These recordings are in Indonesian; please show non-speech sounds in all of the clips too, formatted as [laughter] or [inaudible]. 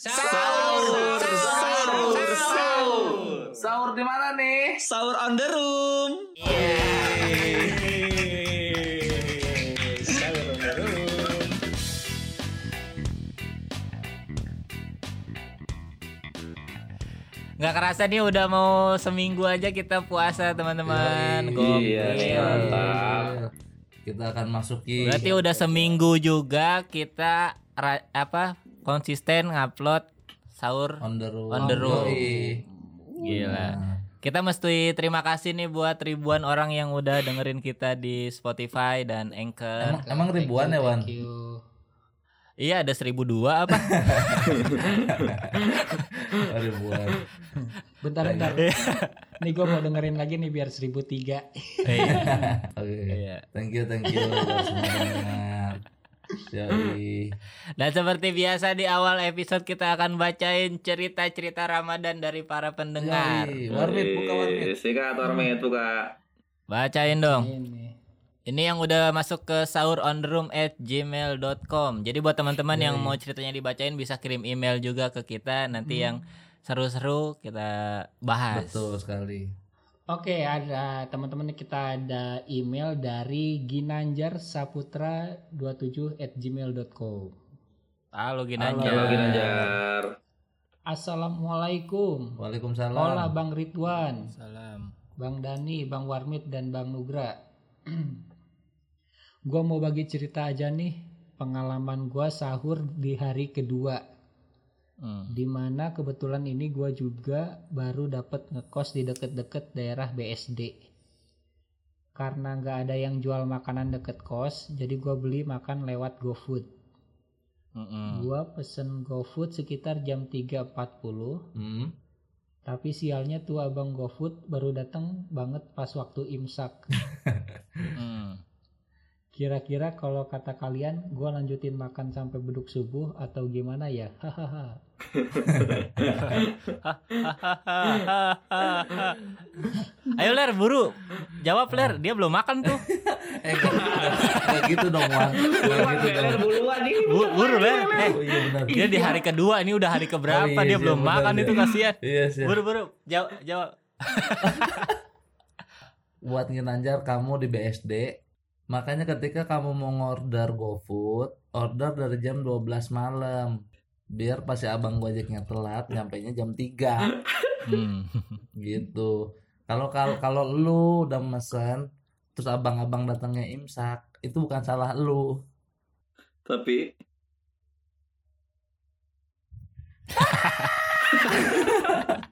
Sahur, sahur, sahur. Sahur di mana nih? Sahur on the room. Sahur on the room. Nggak kerasa nih udah mau seminggu aja kita puasa teman-teman. Iya, mantap. Kita akan masuki Berarti udah seminggu juga kita ra- apa konsisten ngupload sahur. on the road. On the road. Gila. Kita mesti terima kasih nih buat ribuan orang yang udah dengerin kita di Spotify dan Anchor. Emang, emang ribuan ya Wan? Iya ada 1002 apa? [laughs] Oh, ribuan. Bentar bentar. [laughs] nih gue mau dengerin lagi nih biar 1003. Iya. [laughs] Oke. Iya. Thank you, thank you. Yoi. [laughs] Dan seperti biasa di awal episode kita akan bacain cerita-cerita Ramadan dari para pendengar. Yoi. Warmit buka warmit. Sikat warmit buka. Bacain dong. Ini. Ini yang udah masuk ke sahurondroom at gmail.com Jadi buat teman-teman yang mau ceritanya dibacain bisa kirim email juga ke kita Nanti yang seru-seru kita bahas Betul sekali. Oke, ada teman-teman kita ada email dari Ginanjar Saputra 27 at gmail.com. Halo Halo, Ginanjar Halo Ginanjar. Assalamualaikum. Waalaikumsalam. Hola Bang Ridwan, Salam Bang Dani, Bang Warmit dan Bang Nugra. [clears throat] gua mau bagi cerita aja nih pengalaman gua sahur di hari kedua. Hmm. Di mana kebetulan ini gua juga baru dapat ngekos di deket-deket daerah BSD. Karena nggak ada yang jual makanan deket kos, jadi gua beli makan lewat GoFood. Mm-mm. Gua pesen GoFood sekitar jam 3.40, Hmm. tapi sialnya tuh abang GoFood baru datang banget pas waktu imsak. [laughs] Mm. Kira-kira kalau kata kalian, gua lanjutin makan sampai beduk subuh atau gimana ya? [laughs] Hahaha. [laughs] Ayo Ler buru Jawab Ler Dia belum makan tuh [laughs] Eh, nggak gitu dong Wan. Gitu dong. Buru Ler Eh Oh iya. Dia di hari kedua Ini udah hari keberapa Oh, iya, Dia iya, belum benar, makan itu kasihan Iya sih. Buru buru Jawab Jawab buat nginanjar kamu di BSD makanya ketika kamu mau ngorder GoFood order dari jam 12 malam. Biar pas si abang gojeknya telat nyampe nya jam 3 Hmm. [laughs] gitu. Kalau kalau kalau lu udah mesen terus abang-abang datangnya imsak itu bukan salah lu. Tapi [laughs]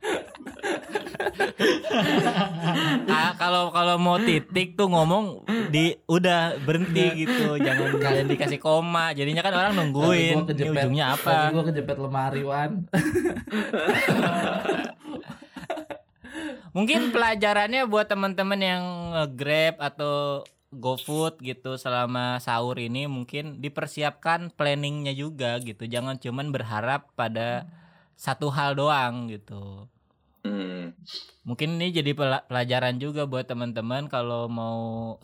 kalau kalau mau titik tuh ngomong di udah berhenti gitu. Jangan jangan dikasih koma. Jadinya kan orang nungguin. Ini ujungnya apa? gua kejepit lemari wan. Mungkin pelajarannya buat teman-teman yang grab atau GoFood gitu selama sahur ini mungkin dipersiapkan planningnya juga gitu. Jangan cuman berharap pada satu hal doang gitu hmm, Mungkin ini jadi pela- pelajaran juga buat teman-teman kalau mau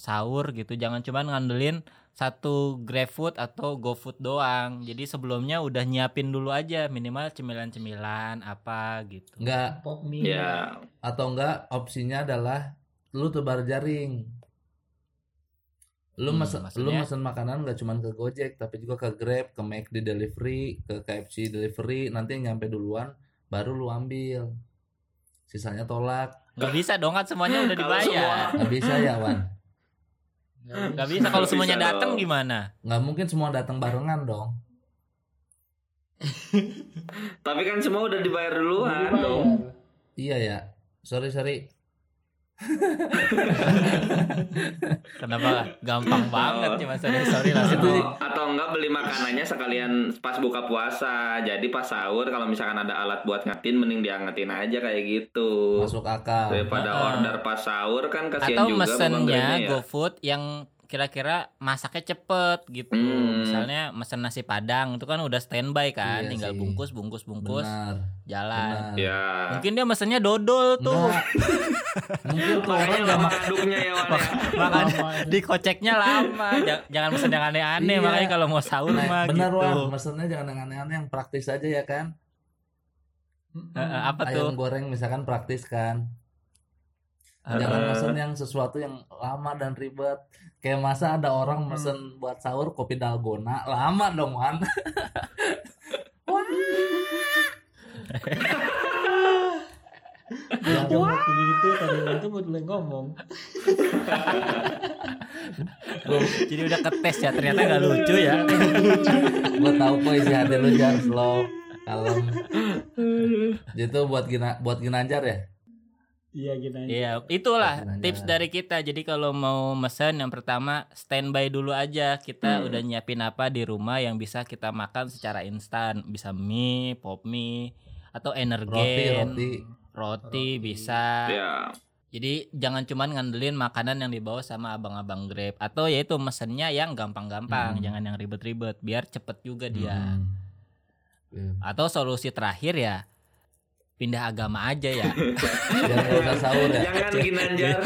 sahur gitu jangan cuman ngandelin satu GrabFood atau GoFood doang. Jadi sebelumnya udah nyiapin dulu aja minimal cemilan-cemilan apa gitu. enggak Pop mie. ya atau enggak opsinya adalah lu tebar jaring lu Hmm, mesen lu maksudnya? mesen makanan nggak cuma ke Gojek tapi juga ke Grab ke McD delivery ke KFC delivery nanti yang nyampe duluan baru lu ambil sisanya tolak. Gak bisa dong kan semuanya udah [laughs] dibayar. nggak bisa ya Wan? Gak bisa. Kalau Nggak semuanya datang gimana? nggak mungkin semua datang barengan dong. [laughs] Tapi kan semua udah dibayar duluan dong. iya ya. Sorry sorry Kenapa gampang banget cuma sorry sorry langsung. Itu- Atau, atau enggak beli makanannya sekalian pas buka puasa. Jadi pas sahur kalau misalkan ada alat buat ngatin mending diangetin aja kayak gitu. masuk akal Daripada order pas sahur kan kasihan Atau juga Bang mesennya ya. GoFood yang kira-kira masaknya cepet gitu. Hmm. Misalnya mesen nasi padang itu kan udah standby kan, Iya tinggal sih. bungkus bungkus bungkus benar jalan. benar Ya. Mungkin dia mesennya dodol tuh. [laughs] Mungkin tuh orang Makanya nggak lama makan aduknya ya ya. Makanya Lama itu. dikoceknya lama. Ja- Jangan mesen yang aneh-aneh Iya. makanya kalau mau sahur Nah, mah benar gitu. Wan, mesennya jangan yang aneh-aneh yang praktis aja ya kan Eh, eh, apa tuh? ayam goreng misalkan praktis kan Jangan mesen yang sesuatu yang lama dan ribet? Kayak masa ada orang mesen buat sahur kopi dalgona? Lama dong man Jangan ngomong gitu tadi itu mau mulai ngomong. Jadi udah ketes ya ternyata nggak lucu ya. gue tahu kok isi hati lu jangan slow kalem. Itu buat gina buat ginanjar ya Iya gitu aja. Iya, itulah Jalan-jalan. tips dari kita. Jadi kalau mau mesen yang pertama standby dulu aja. Kita Hmm. udah nyiapin apa di rumah yang bisa kita makan secara instan. Bisa mie, pop mie, atau roti energen, roti roti bisa. Ya. Jadi jangan cuman ngandelin makanan yang dibawa sama abang-abang Grab atau yaitu mesennya yang gampang-gampang, Hmm. jangan yang ribet-ribet biar cepet juga dia. Hmm. Iya. Atau solusi terakhir ya pindah agama aja ya. [laughs] jangan sahur ya Jangan Ginanjar,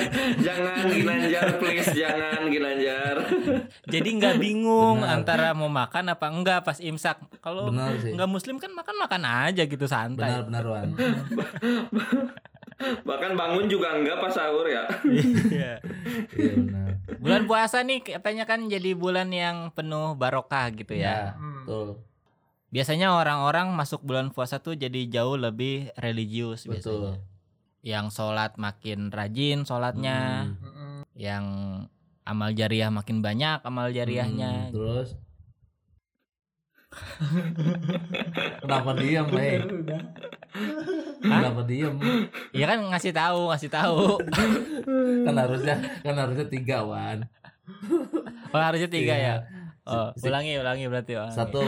jangan Ginanjar please, jangan Ginanjar. Jadi nggak bingung Benar. antara mau makan apa enggak pas imsak. Kalau nggak muslim kan makan makan aja gitu santai. benar benar wan Bahkan bangun juga enggak pas sahur ya. Iya. iya benar bulan puasa nih katanya kan jadi bulan yang penuh barokah gitu ya. Hmm. betul Biasanya orang-orang masuk bulan puasa tuh jadi jauh lebih religius betul biasanya. Yang sholat makin rajin sholatnya, Hmm. Yang amal jariah makin banyak amal jariahnya. Hmm, terus kenapa diem eh Udah. kenapa diem Iya kan ngasih tahu, ngasih tahu. kan harusnya kan harusnya tiga wan Oh harusnya tiga Iya. ya. Oh, ulangi, ulangi berarti. ulangi. satu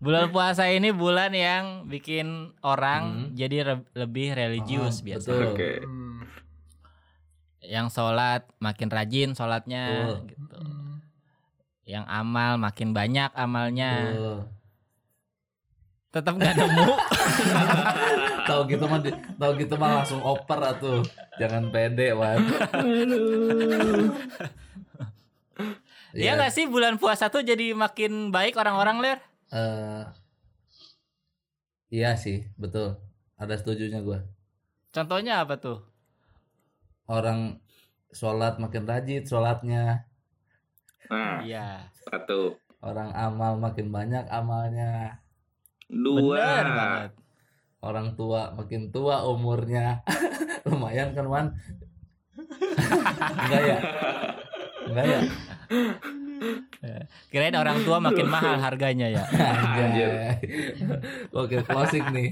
Bulan puasa ini bulan yang bikin orang Hmm. jadi re- lebih religius Ah, biasa. betul. Oke. Hmm. Yang sholat makin rajin sholatnya, Betul. gitu. Hmm. Yang amal makin banyak amalnya. Tuh. Tetap nggak nemu. [laughs] tahu gitu mah tahu gitu mah langsung oper atuh jangan pede wan Iya nggak sih bulan puasa tuh jadi makin baik orang-orang ler? Eh, iya sih betul. Ada setujunya gua. Contohnya apa tuh? orang sholat makin rajin sholatnya. Nah, Iya. satu, orang amal makin banyak amalnya. Dua. Bener banget. orang tua makin tua umurnya. [laughs] Lumayan kan wan? [laughs] Enggak ya? Enggak ya Kirain orang tua makin mahal harganya ya. Anjay. Oke closing nih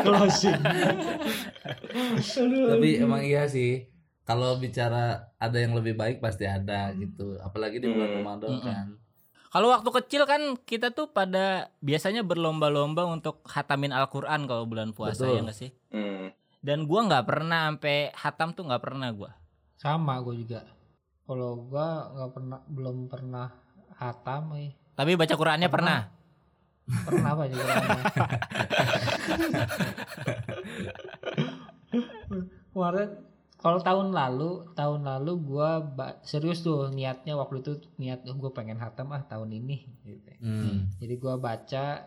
Closing. tapi emang iya sih kalau bicara ada yang lebih baik pasti ada gitu apalagi di bulan Hmm. Ramadan kan Kalau waktu kecil kan kita tuh pada biasanya berlomba-lomba untuk hatamin Al-Qur'an kalau bulan puasa Betul. ya nggak sih? Hmm. Dan gua nggak pernah sampai hatam tuh nggak pernah gua. Sama gue juga. Kalau gua nggak pernah belum pernah hatam eh. Tapi baca Qur'annya pernah. Pernah apa juga. Kemarin kalau tahun lalu, tahun lalu gua serius tuh niatnya waktu itu niat gue pengen hatam ah tahun ini gitu. Hmm. Jadi gua baca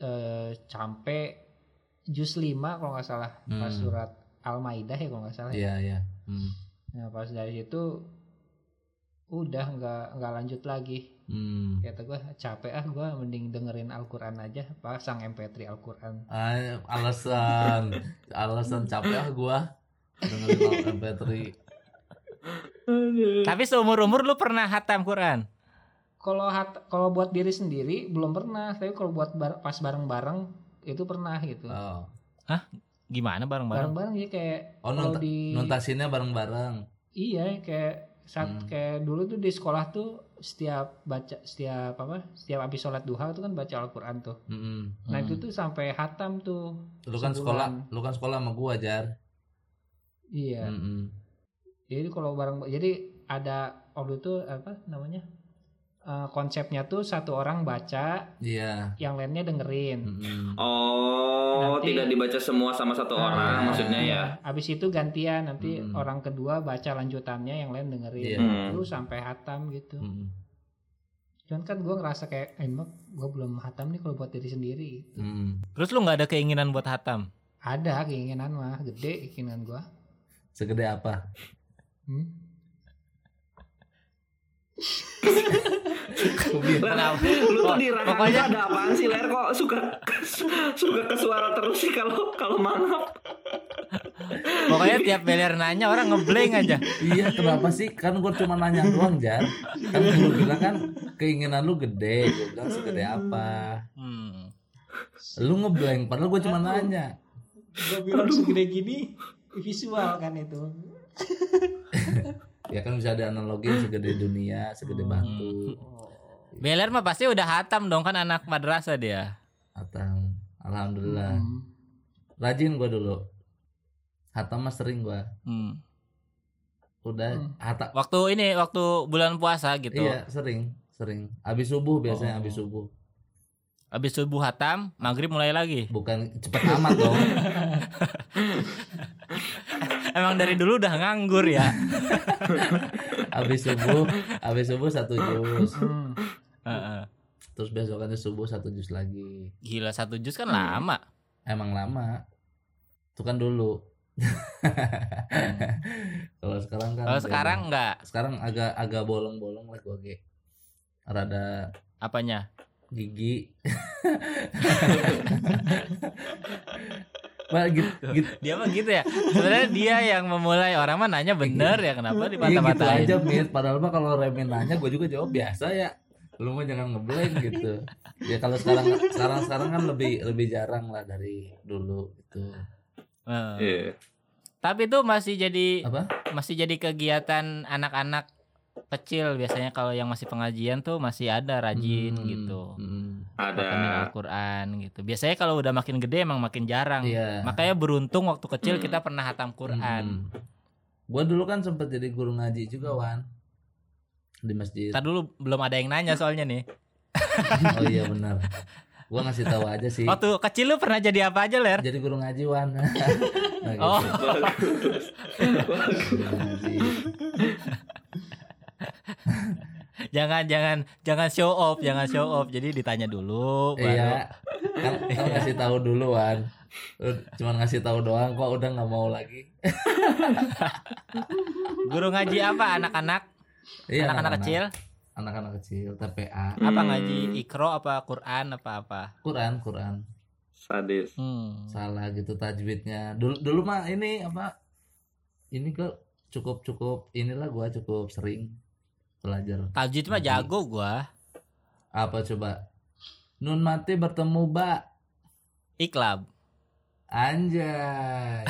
eh sampai juz 5 kalau nggak salah pas Hmm. surat Al-Maidah ya kalau nggak salah. iya iya Hmm. Nah pas dari situ udah nggak nggak lanjut lagi. Hmm. Kata gue capek ah gue mending dengerin Al-Quran aja pasang MP3 Al-Quran. Ah, alasan alasan capek ah gua dengerin MP3 Tapi seumur umur lu pernah hatam Quran? Kalau hat- kalau buat diri sendiri belum pernah, tapi kalau buat bar- pas bareng-bareng itu pernah gitu. oh Gimana bareng-bareng? Bareng-bareng ya kayak oh di nontasinnya bareng-bareng iya kayak saat Hmm. kayak dulu tuh di sekolah tuh setiap baca setiap apa setiap habis sholat duha tuh kan baca Al-Quran tuh. Nah Hmm. itu tuh sampai hatam tuh. lu kan Sebulan. sekolah lu kan sekolah sama gua jar Iya. Mm-mm. Jadi kalau bareng jadi ada waktu itu apa namanya Eh, konsepnya tuh satu orang baca, iya yang lainnya dengerin. Mm-mm. Oh, Nanti- tidak dibaca semua sama satu Ah, orang maksudnya ya. Habis itu gantian nanti Hmm. orang kedua baca lanjutannya, yang lain dengerin. Iya. Hmm. Lu sampai hatam gitu. Mm-mm. cuman kan gue ngerasa kayak eh, emang gue belum hatam nih kalau buat diri sendiri Hmm. Terus lu nggak ada keinginan buat hatam? ada keinginan mah gede keinginan gue Segede apa? hmm? [laughs] Lu tuh di pokoknya- ada apaan sih Ler kok suka suka ke suara terus sih kalau kalau mangap. Pokoknya tiap Beler nanya orang ngeblank aja. Iya, kenapa sih? Kan gue cuma nanya doang, Jar. Kan lu bilang kan keinginan lu gede. Gue bilang segede apa? Hmm. Lu ngeblank, padahal gue cuma nanya. gue bilang segede gini visual kan itu [laughs] Ya kan bisa ada analogi segede dunia, segede batu. Beler mah pasti udah hatam dong kan anak madrasah dia. Atau alhamdulillah. Hmm. Rajin gue dulu. Hatam mah sering gue. Hmm. Udah Hmm. hatam. Waktu ini waktu bulan puasa gitu. Iya, sering, sering. Habis subuh biasanya Oh. habis subuh. Habis subuh hatam, maghrib mulai lagi. Bukan cepet amat dong. [laughs] Emang dari dulu udah nganggur ya. [laughs] Habis subuh, habis subuh satu jus. Hmm. Heeh. Terus besokannya subuh satu jus lagi. Gila satu jus kan lama. Emang lama. Itu kan dulu. Kalau sekarang kan Kalau sekarang enggak. sekarang agak agak bolong-bolong lah gua ge. Rada Apanya? gigi. Bah, gitu, gitu, Dia mah gitu ya. Sebenarnya dia yang memulai orang mah nanya bener ya kenapa iya gitu dipatah-patahin. aja Mit. Padahal mah kalau Remin nanya gue juga jawab biasa ya. Lu mah jangan ngeblank gitu. Ya kalau sekarang sekarang sekarang kan lebih lebih jarang lah dari dulu gitu. Heeh. Iya. Tapi itu masih jadi Apa? masih jadi kegiatan anak-anak kecil biasanya kalau yang masih pengajian tuh masih ada rajin Hmm, gitu. hmm. Ada. Al-Qur'an gitu. Biasanya kalau udah makin gede emang makin jarang. Iya. Makanya beruntung waktu kecil kita pernah hatam Quran. Hmm. Gua dulu kan sempet jadi guru ngaji juga Wan di masjid. Ntar dulu belum ada yang nanya soalnya nih. Oh iya benar. Gua ngasih tahu aja sih. Waktu kecil lu pernah jadi apa aja, Ler? Jadi guru ngaji Wan. [laughs] nah, gitu. Oh. Bagus. Jangan jangan jangan show off, jangan show off. Jadi ditanya dulu baru. Iya. Kan, kan ngasih tahu dulu Wan. Cuman ngasih tahu doang kok udah nggak mau lagi. Guru ngaji apa anak-anak? Iya, anak-anak kecil? Anak-anak kecil TPA. Apa Hmm. ngaji Ikro apa Quran apa apa? Quran, Quran. Sadis. Hmm. Salah gitu tajwidnya. Dulu dulu mah ini apa? Ini kok cukup cukup inilah gua cukup sering belajar. Tajwid mah jago gua. Apa coba? Nun mati bertemu ba. Iklab. Anjay.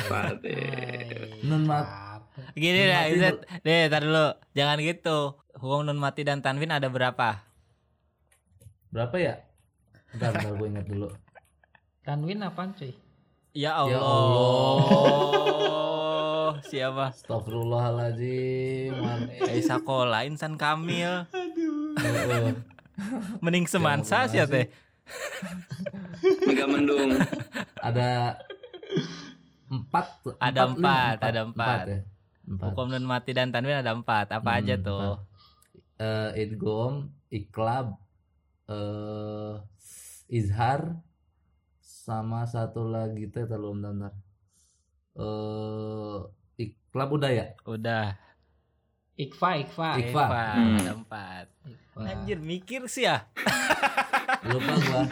Nun mat Apa? Gini mati Izet. deh, tar dulu. Jangan gitu. Hukum nun mati dan tanwin ada berapa? berapa ya? Bentar, bentar gue ingat dulu. Tanwin apaan cuy? Ya Ya Allah. Siapa? Astagfirullahaladzim. Kayak sekolah insan kamil. Heeh. Mending semansa sih ya [laughs] teh. Mega mendung. Ada empat. Ada lima, empat, ada empat. ya. Empat. Hukum nun mati dan tanwin ada empat. Apa Hmm, aja tuh? Eh, idgom, iklab, eh izhar, sama satu lagi teh terlalu bentar. Eh iklab udah ya? Udah. Ikfa, Ikfa. Ikfa. Eva, Hmm. ada empat. Wah, Anjir mikir sih ya. [laughs] lupa gua.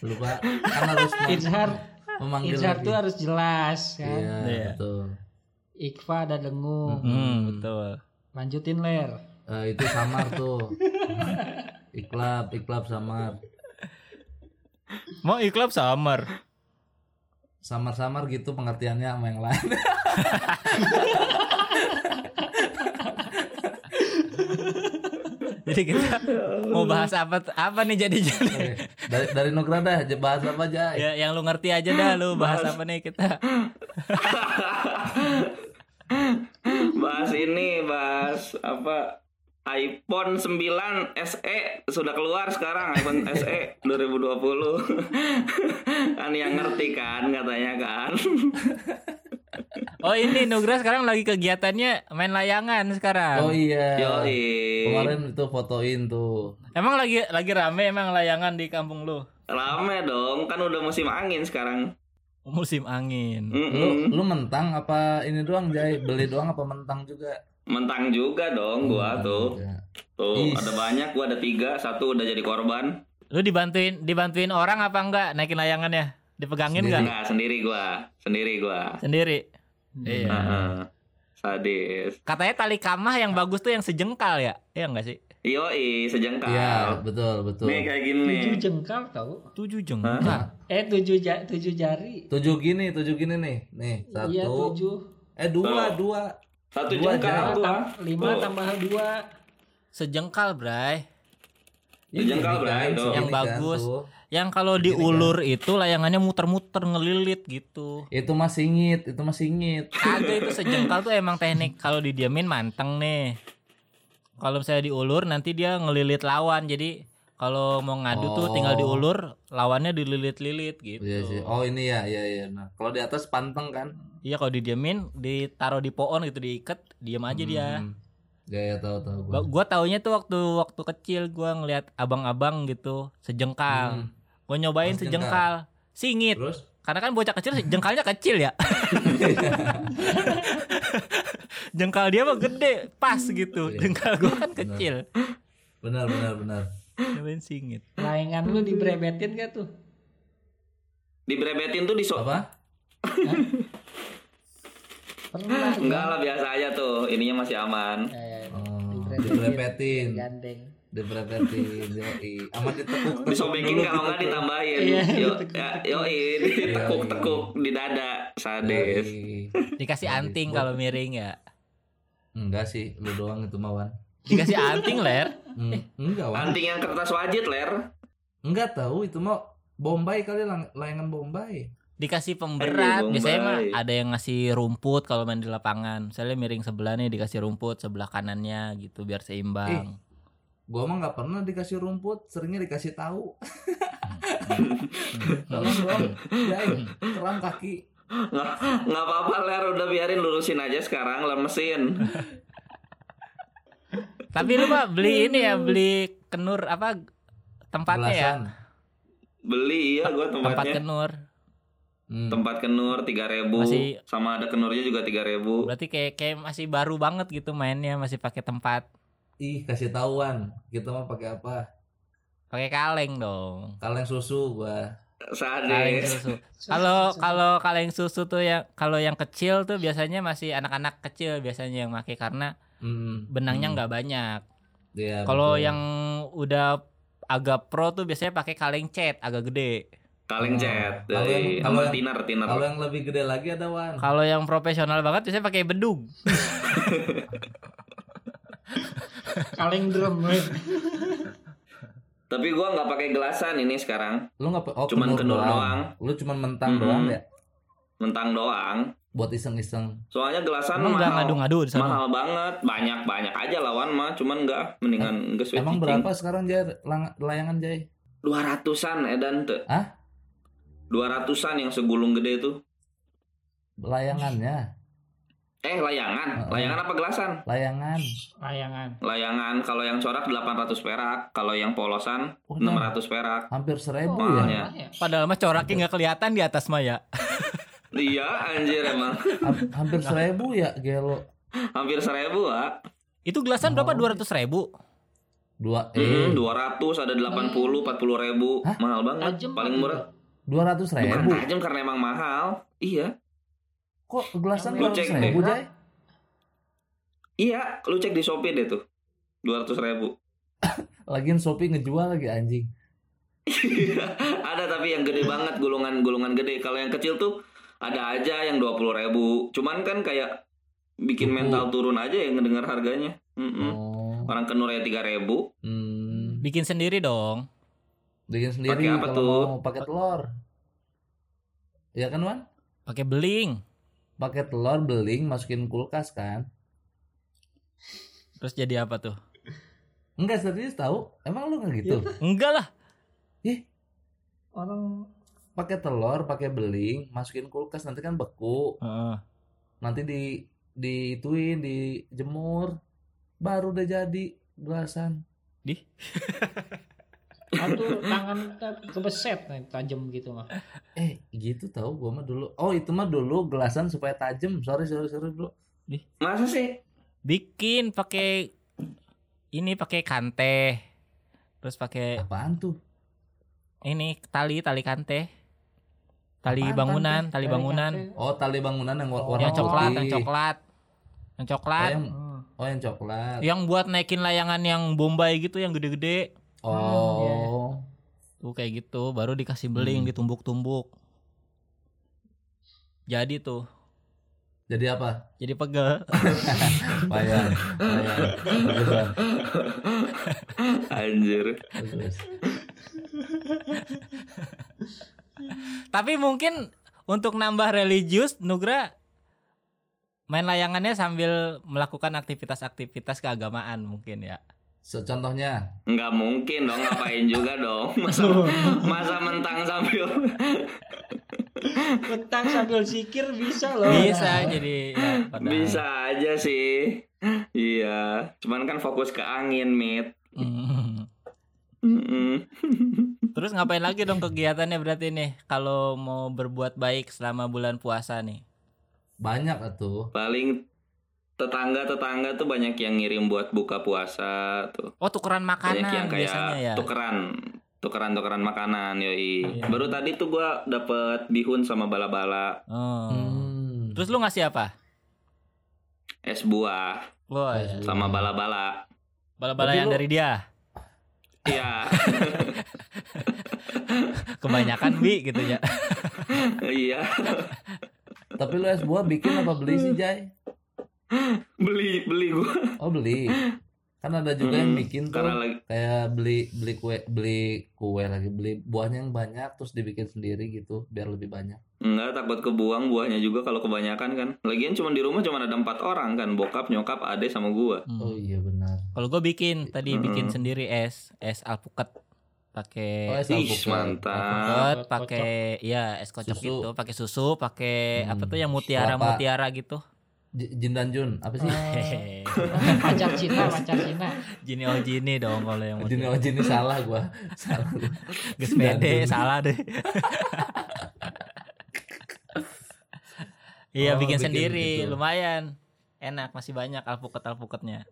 Lupa. Kan harus Izhar, memanggil Izhar tuh harus jelas kan. Iya, Iya. betul. Ikfa ada dengung. Hmm, betul. Lanjutin ler. Eh, itu samar tuh. [laughs] iklab, iklab samar. Mau iklab samar. Samar-samar gitu pengertiannya sama yang lain. [laughs] Jadi kita mau bahas apa apa nih jadi jadi. Oke. dari dari Nugra dah bahas apa aja. Ya yang lu ngerti aja dah lu bahas apa nih kita. [laughs] Bahas ini, bahas apa? iPhone 9 SE sudah keluar sekarang iPhone SE 2020 kan yang ngerti kan katanya kan Oh ini Nugra sekarang lagi kegiatannya main layangan sekarang. Oh iya. Yoi. Kemarin itu fotoin tuh. Emang lagi lagi rame emang layangan di kampung lu? Rame dong, kan udah musim angin sekarang. Musim angin. Lu Mm-mm. lu mentang apa ini doang Jay? Beli doang apa mentang juga? Mentang juga dong gua Mentang tuh. juga. Tuh, Is. ada banyak, gua ada tiga, satu udah jadi korban. Lu dibantuin dibantuin orang apa enggak naikin layangannya? Dipegangin Sendiri. enggak? Enggak, sendiri gua, sendiri gua. Sendiri. Iya. Heeh. Sadis. Katanya tali kamah yang bagus tuh yang sejengkal ya? Iya enggak sih? Yoi, sejengkal. Iya, betul betul. Nih kayak gini tujuh jengkal tau Tujuh jengkal. eh tujuh ja tujuh jari Tujuh gini, tujuh gini nih. Nih, satu. iya tujuh Eh dua, Tuh. dua. Satu Dua jengkal tam- lima Tuh. tambah dua Sejengkal, Bray. Ini Sejengkal, kan, Bray, tuh. Yang kan, bagus. tuh. Yang kalau kan. diulur itu layangannya muter-muter ngelilit gitu. Itu mah singit, itu mah singit. Kagak itu sejengkal tuh emang teknik kalau didiamin manteng nih. Kalau misalnya diulur nanti dia ngelilit lawan. Jadi kalau mau ngadu tuh tinggal Oh. diulur, lawannya dililit-lilit gitu. Iya sih. Oh ini ya, iya iya. Nah, kalau di atas panteng kan? Iya kalau didiamin, ditaruh di pohon gitu diikat, diam aja dia. Hmm. Ya ya tahu tahu Gua, gua. taunya tuh waktu waktu kecil gua ngeliat abang-abang gitu sejengkal. Hmm. Gua nyobain Oh, sejengkal. Singit. Terus? Karena kan bocah kecil jengkalnya kecil ya. [laughs] [laughs] Jengkal dia mah gede, pas gitu. Iya. Jengkal gua kan Benar. kecil. Benar benar benar. Nyobain singit. layangan lu dibrebetin gak tuh Dibrebetin tuh di so Apa? pernah Enggak lah biasa aja tuh. Ininya masih aman. eh, Oh, Dibrebetin. gandeng Dibrepetin. Yoi. Aman ditekuk. Disobekin kalau nggak ditambahin. Iya, Yo, ditekuk. ya, yoi, ditekuk-tekuk di dada. Sadis. Yoi. Dikasih anting kalau miring ya. Enggak sih, lu doang itu mawan. Dikasih anting ler. Hmm, enggak, Wan. Anting yang kertas wajit, Ler. Enggak tahu itu mau Bombay kali lang- layangan Bombay. Dikasih pemberat. Biasanya mah ada yang ngasih rumput kalau main di lapangan. Misalnya miring sebelah nih dikasih rumput sebelah kanannya gitu biar seimbang. Gua mah nggak pernah dikasih rumput, seringnya dikasih tahu. [laughs] Tolong dong, Jai, keram kaki. Nggak nggak apa-apa, Ler. Udah biarin lurusin aja sekarang, lemesin. Tapi lu pak beli ini ya beli kenur apa tempatnya ya? Belasan. Beli iya gua Tempat tempatnya. kenur. Hmm. Tempat kenur 3000 Masih- sama ada kenurnya juga 3000 Berarti kayak kayak masih baru banget gitu mainnya masih pakai tempat. Ih, kasih tahuan. Kita mau pakai apa? Pakai kaleng dong. Kaleng susu gua. Kaleng Sadis. susu. Kalau kalau kaleng susu tuh yang kalau yang kecil tuh biasanya masih anak-anak kecil biasanya yang pakai karena Hmm. benangnya Hmm. nggak banyak. Iya, Kalau yang udah agak pro tuh biasanya pakai kaleng cat agak gede. Kaleng Oh, cat kalau dari tiner tiner. kalau yang lebih gede lagi ada Wan. Kalau yang profesional banget biasanya pakai bedug. [laughs] kaleng drum weh. [laughs] Tapi gua nggak pakai gelasan ini sekarang, Lu nggak oh, Cuman kenur doang. Lu cuman mentang Mhm. doang ya mentang doang. buat iseng-iseng. Soalnya gelasan Emang nggak mahal. ngadu-ngadu di sana. Mahal banget, banyak banyak aja lawan mah, cuman nggak mendingan nggak switch Emang berapa sekarang lang- layangan? Dua ratusan edan tuh. Hah? Dua ratusan yang segulung gede itu. Layangannya, Eh layangan, layangan apa gelasan? layangan. layangan Layangan kalau yang corak 800 perak, kalau yang polosan Oh, 600 perak. Hampir seribu Oh, ya. iya. ya. Padahal mah coraknya nggak kelihatan di atas Maya. [laughs] Iya anjir emang Ham- Hampir seribu ya gelo. hampir seribu ah. Itu gelasan berapa? Oh. Dua ratus ribu. Dua eh Mm, 200 ada 80 40 ribu Hah? mahal banget Tajam paling murah dua ratus bukan ribu. tajam karena emang mahal iya Kok gelasan Lu dua cek ratus ribu deh. Jai? iya lu cek di shopee deh tuh 200 ribu [laughs] Lagian Shopee ngejual lagi anjing. ada tapi yang gede banget gulungan-gulungan gede kalau yang kecil tuh ada aja yang 20 ribu cuman kan kayak bikin Cukup. mental turun aja yang ngedengar harganya Mm-mm. Oh. orang kenurnya 3 ribu Hmm. Bikin sendiri dong. Bikin sendiri Pakai apa kalau tuh? mau pakai telur. Ya kan Wan? Pakai beling. Pakai telur beling masukin kulkas kan? Terus jadi apa tuh? Enggak serius tahu? Emang lu nggak gitu? Enggak lah. orang Pakai telur, pakai beling, masukin kulkas nanti kan beku. Heeh. nanti di diituin dijemur baru udah jadi gelasan [laughs] Atau tangan kita kebeset nih tajam gitu mah. eh gitu tahu gua mah dulu oh itu mah dulu gelasan supaya tajam sorry sorry sorry bro Masa sih? Bikin pakai ini pakai kante. Terus pakai apaan tuh ini tali tali kante. Tali Apaan bangunan, kante? tali bangunan. oh tali bangunan yang war- warna Yang coklat, yang coklat. Yang oh coklat. yang, Hmm. oh yang coklat Yang buat naikin layangan yang Bombay gitu yang gede-gede. oh Tuh kayak gitu, baru dikasih beling Hmm. ditumbuk-tumbuk. Jadi tuh, jadi apa jadi pegel. [laughs] Bayan. Bagusan, Anjir. Tapi mungkin untuk nambah religius, Nugra main layangannya sambil melakukan aktivitas-aktivitas keagamaan mungkin ya. Secontohnya, Nggak mungkin dong ngapain juga dong. Masa masa mentang sambil Petang sambil zikir bisa loh. Bisa jadi ya, padahal. bisa aja sih. Iya, cuman kan fokus ke angin, Mit. Mm-mm. [laughs] Terus ngapain lagi dong kegiatannya berarti nih kalau mau berbuat baik selama bulan puasa nih? banyak atuh. Paling tetangga-tetangga tuh banyak yang ngirim buat buka puasa tuh. Oh tukeran Banyak makanan yang kayak biasanya ya. tukeran tukeran-tukeran makanan yoi. Iya. Baru tadi tuh gua dapet bihun sama bala-bala Oh. Hmm. Terus lu ngasih apa? es buah Wah, buah. sama bala-bala. bala-bala yang lu- dari dia. Iya, [laughs] Kebanyakan bi gitu ya. iya. Tapi lu es buah bikin apa beli sih, Jay? [laughs] Beli beli gua Oh, beli. Kan ada juga yang Hmm, bikin tuh karena lagi kayak beli beli kue beli kue lagi beli buahnya yang banyak terus dibikin sendiri gitu biar lebih banyak. Enggak takut kebuang buahnya juga kalau kebanyakan kan. Lagian cuma di rumah cuma ada empat orang kan, bokap, nyokap, ade sama gua. Hmm. Oh iya benar. Kalau gue bikin tadi bikin Mm. sendiri es es alpukat pakai Oh, es alpukat. mantap. pakai ya es kocok Susu. itu, pakai susu, pakai Hmm. apa tuh yang mutiara Kelapa. mutiara gitu. Jin dan Jun apa sih? Hehehe. [laughs] Pacar Cina, pacar Cina. Jini oh jini dong kalau yang Jin mutiara. oh Jin ini salah gua. salah. gua. Gus pede salah deh. [laughs] Iya Oh, bikin, bikin sendiri gitu. lumayan enak masih banyak alpukat alpukatnya.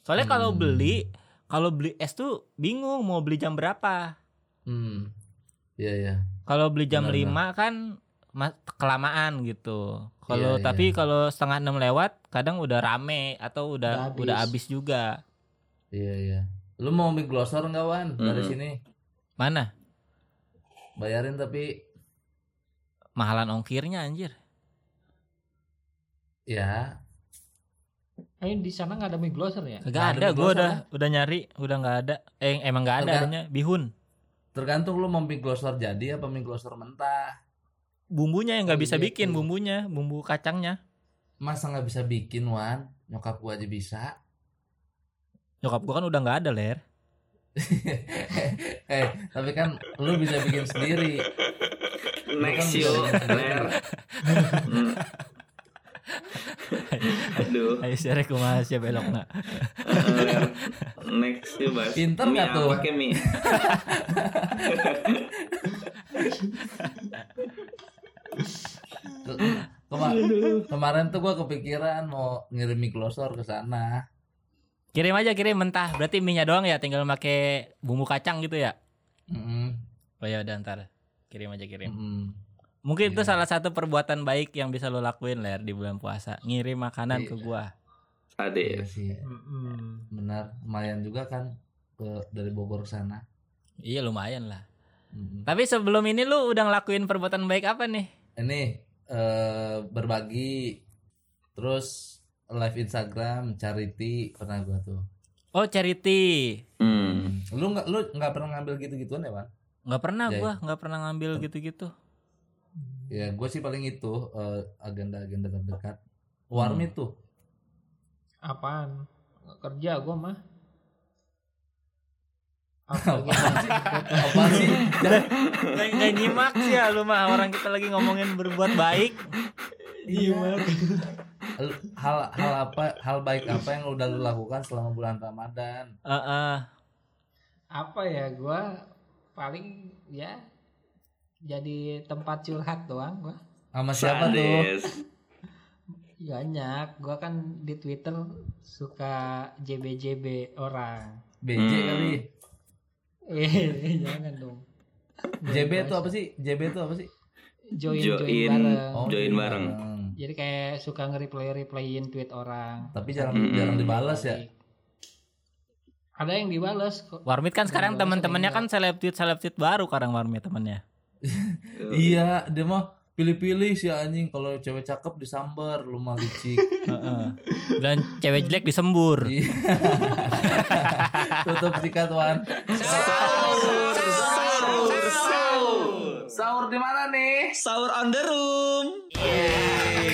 Soalnya Hmm. kalau beli kalau beli es tuh bingung mau beli jam berapa. Hmm. Iya iya. Kalau beli jam Benar, 5 kan kelamaan gitu. Kalau Iya, tapi iya. kalau setengah enam lewat kadang udah rame atau Udah udah habis. udah habis juga. Iya iya. Lu mau mie glosor enggak Wan dari Mm-mm. sini? Mana? Bayarin tapi Mahalan ongkirnya anjir. ya Eh di sana nggak ada mie glosor ya? Nggak ada ada, mie gua glosor, udah udah nyari, udah nggak ada. Eh emang nggak ada adanya bihun. tergantung lu mau mie glosor jadi apa mie glosor mentah. Bumbunya yang nggak Oh, bisa gitu. bikin bumbunya, bumbu kacangnya. Masa nggak bisa bikin Wan? Nyokap gua aja bisa. Nyokap gua kan udah nggak ada, Ler. [laughs] eh, tapi kan lu bisa bikin sendiri. Next Bukan yuk, bisa Ler. [laughs] Aduh, Ayo share kumaha sih belok nak. Ler. Next yuk, Bas. Pinter nggak tuh? ke mie? [laughs] Ke- kema- kemarin tuh gua kepikiran mau ngirim mie glosor ke sana. Kirim aja kirim mentah. Berarti mie-nya doang ya, tinggal pakai bumbu kacang gitu ya. Mm-mm, Oh ya udah ntar kirim aja kirim. mm-mm. Mungkin itu Iya. salah satu perbuatan baik yang bisa lo lakuin Ler di bulan puasa. Ngirim makanan Iya. ke gua. Iya Sadis. sih, Mm-mm. benar. Lumayan juga kan ke dari Bogor ke sana. Iya lumayan lah. Mm-mm. Tapi sebelum ini lu udah ngelakuin perbuatan baik apa nih? Ini eh, berbagi, terus live Instagram, charity pernah gua tuh. Oh charity. Hmm. Lu nggak lu nggak pernah ngambil gitu-gituan ya, Bang? Nggak pernah Jai. gua, nggak pernah ngambil gitu-gitu. Ya, gue sih paling itu eh, agenda-agenda terdekat. Warmi tuh. Apaan? Kerja gua mah. Apa gitu? Apa sih? Nggak nggak nyimak sih ya lu mah orang kita lagi ngomongin berbuat baik. Gimana? Lu- hal hal apa hal baik apa yang udah lu lakukan selama bulan Ramadan Heeh. Apa ya gua paling ya jadi tempat curhat doang gua. sama siapa tuh. Banyak, gua kan di Twitter suka JB-JB orang. BJ Hmm. kali Eh, jangan dong. JB itu apa sih JB itu apa sih Join Join. join bareng. Oh, Join iya. bareng. Jadi kayak suka nge-reply replyin tweet orang. tapi jarang jarang dibalas ya Ada yang dibales kok. Warmit kan sekarang teman-temannya kan seleb tweet seleb tweet baru sekarang Warmit temennya. [laughs] iya dia mah pilih-pilih si anjing kalau cewek cakep disambar lu mah licik [laughs] Heeh. Dan cewek jelek disembur. [laughs] Tutup sikat wan Sahur, sahur, sahur. sahur di mana nih Sahur on the room. Yeay.